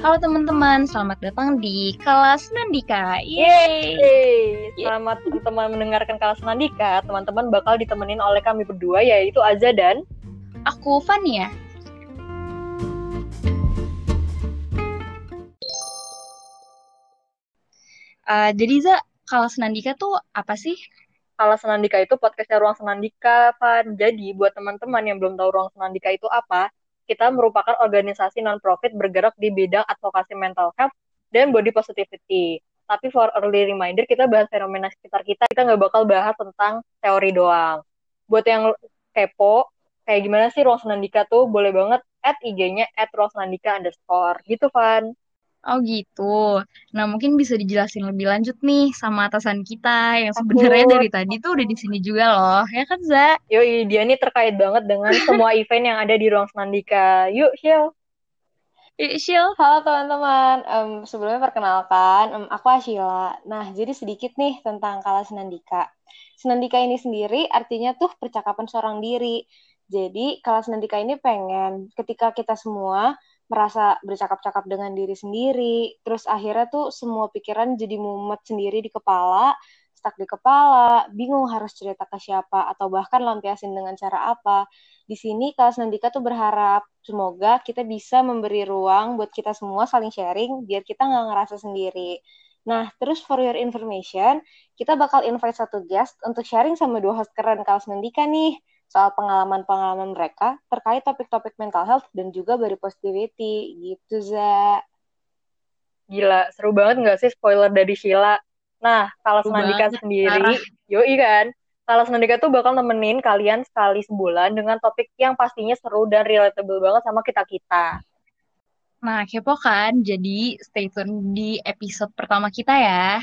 Halo teman-teman, selamat datang di kelas Nandika. Yeay! Yeay. Selamat teman-teman mendengarkan kelas Nandika. Teman-teman bakal ditemenin oleh kami berdua yaitu Aza dan aku Fania. Uh, jadi Za, kelas Nandika tuh apa sih? Kelas Nandika itu podcastnya Ruang Senandika, Pan. Jadi buat teman-teman yang belum tahu Ruang Senandika itu apa, kita merupakan organisasi non-profit bergerak di bidang advokasi mental health dan body positivity. Tapi for early reminder, kita bahas fenomena sekitar kita, kita nggak bakal bahas tentang teori doang. Buat yang kepo, kayak gimana sih ruang senandika tuh, boleh banget add IG-nya at ruang senandika underscore. Gitu, Van. Oh gitu. Nah mungkin bisa dijelasin lebih lanjut nih sama atasan kita yang sebenarnya dari tadi tuh udah di sini juga loh, ya kan Za? Yoi, dia nih terkait banget dengan semua event yang ada di ruang Senandika. Yuk, Shil. Yuk, Shil. Halo teman-teman. Um, sebelumnya perkenalkan, um, aku Ashila. Nah, jadi sedikit nih tentang Kala Senandika. Senandika ini sendiri artinya tuh percakapan seorang diri. Jadi, Kala Senandika ini pengen ketika kita semua merasa bercakap-cakap dengan diri sendiri, terus akhirnya tuh semua pikiran jadi mumet sendiri di kepala, stuck di kepala, bingung harus cerita ke siapa, atau bahkan lampiasin dengan cara apa. Di sini kelas Nandika tuh berharap semoga kita bisa memberi ruang buat kita semua saling sharing, biar kita nggak ngerasa sendiri. Nah, terus for your information, kita bakal invite satu guest untuk sharing sama dua host keren kelas Nandika nih soal pengalaman-pengalaman mereka terkait topik-topik mental health dan juga body positivity gitu za gila seru banget nggak sih spoiler dari Sheila nah kalau Senandika sendiri yoi kan kalau Senandika tuh bakal nemenin kalian sekali sebulan dengan topik yang pastinya seru dan relatable banget sama kita-kita. Nah, kepo kan? Jadi stay tune di episode pertama kita ya.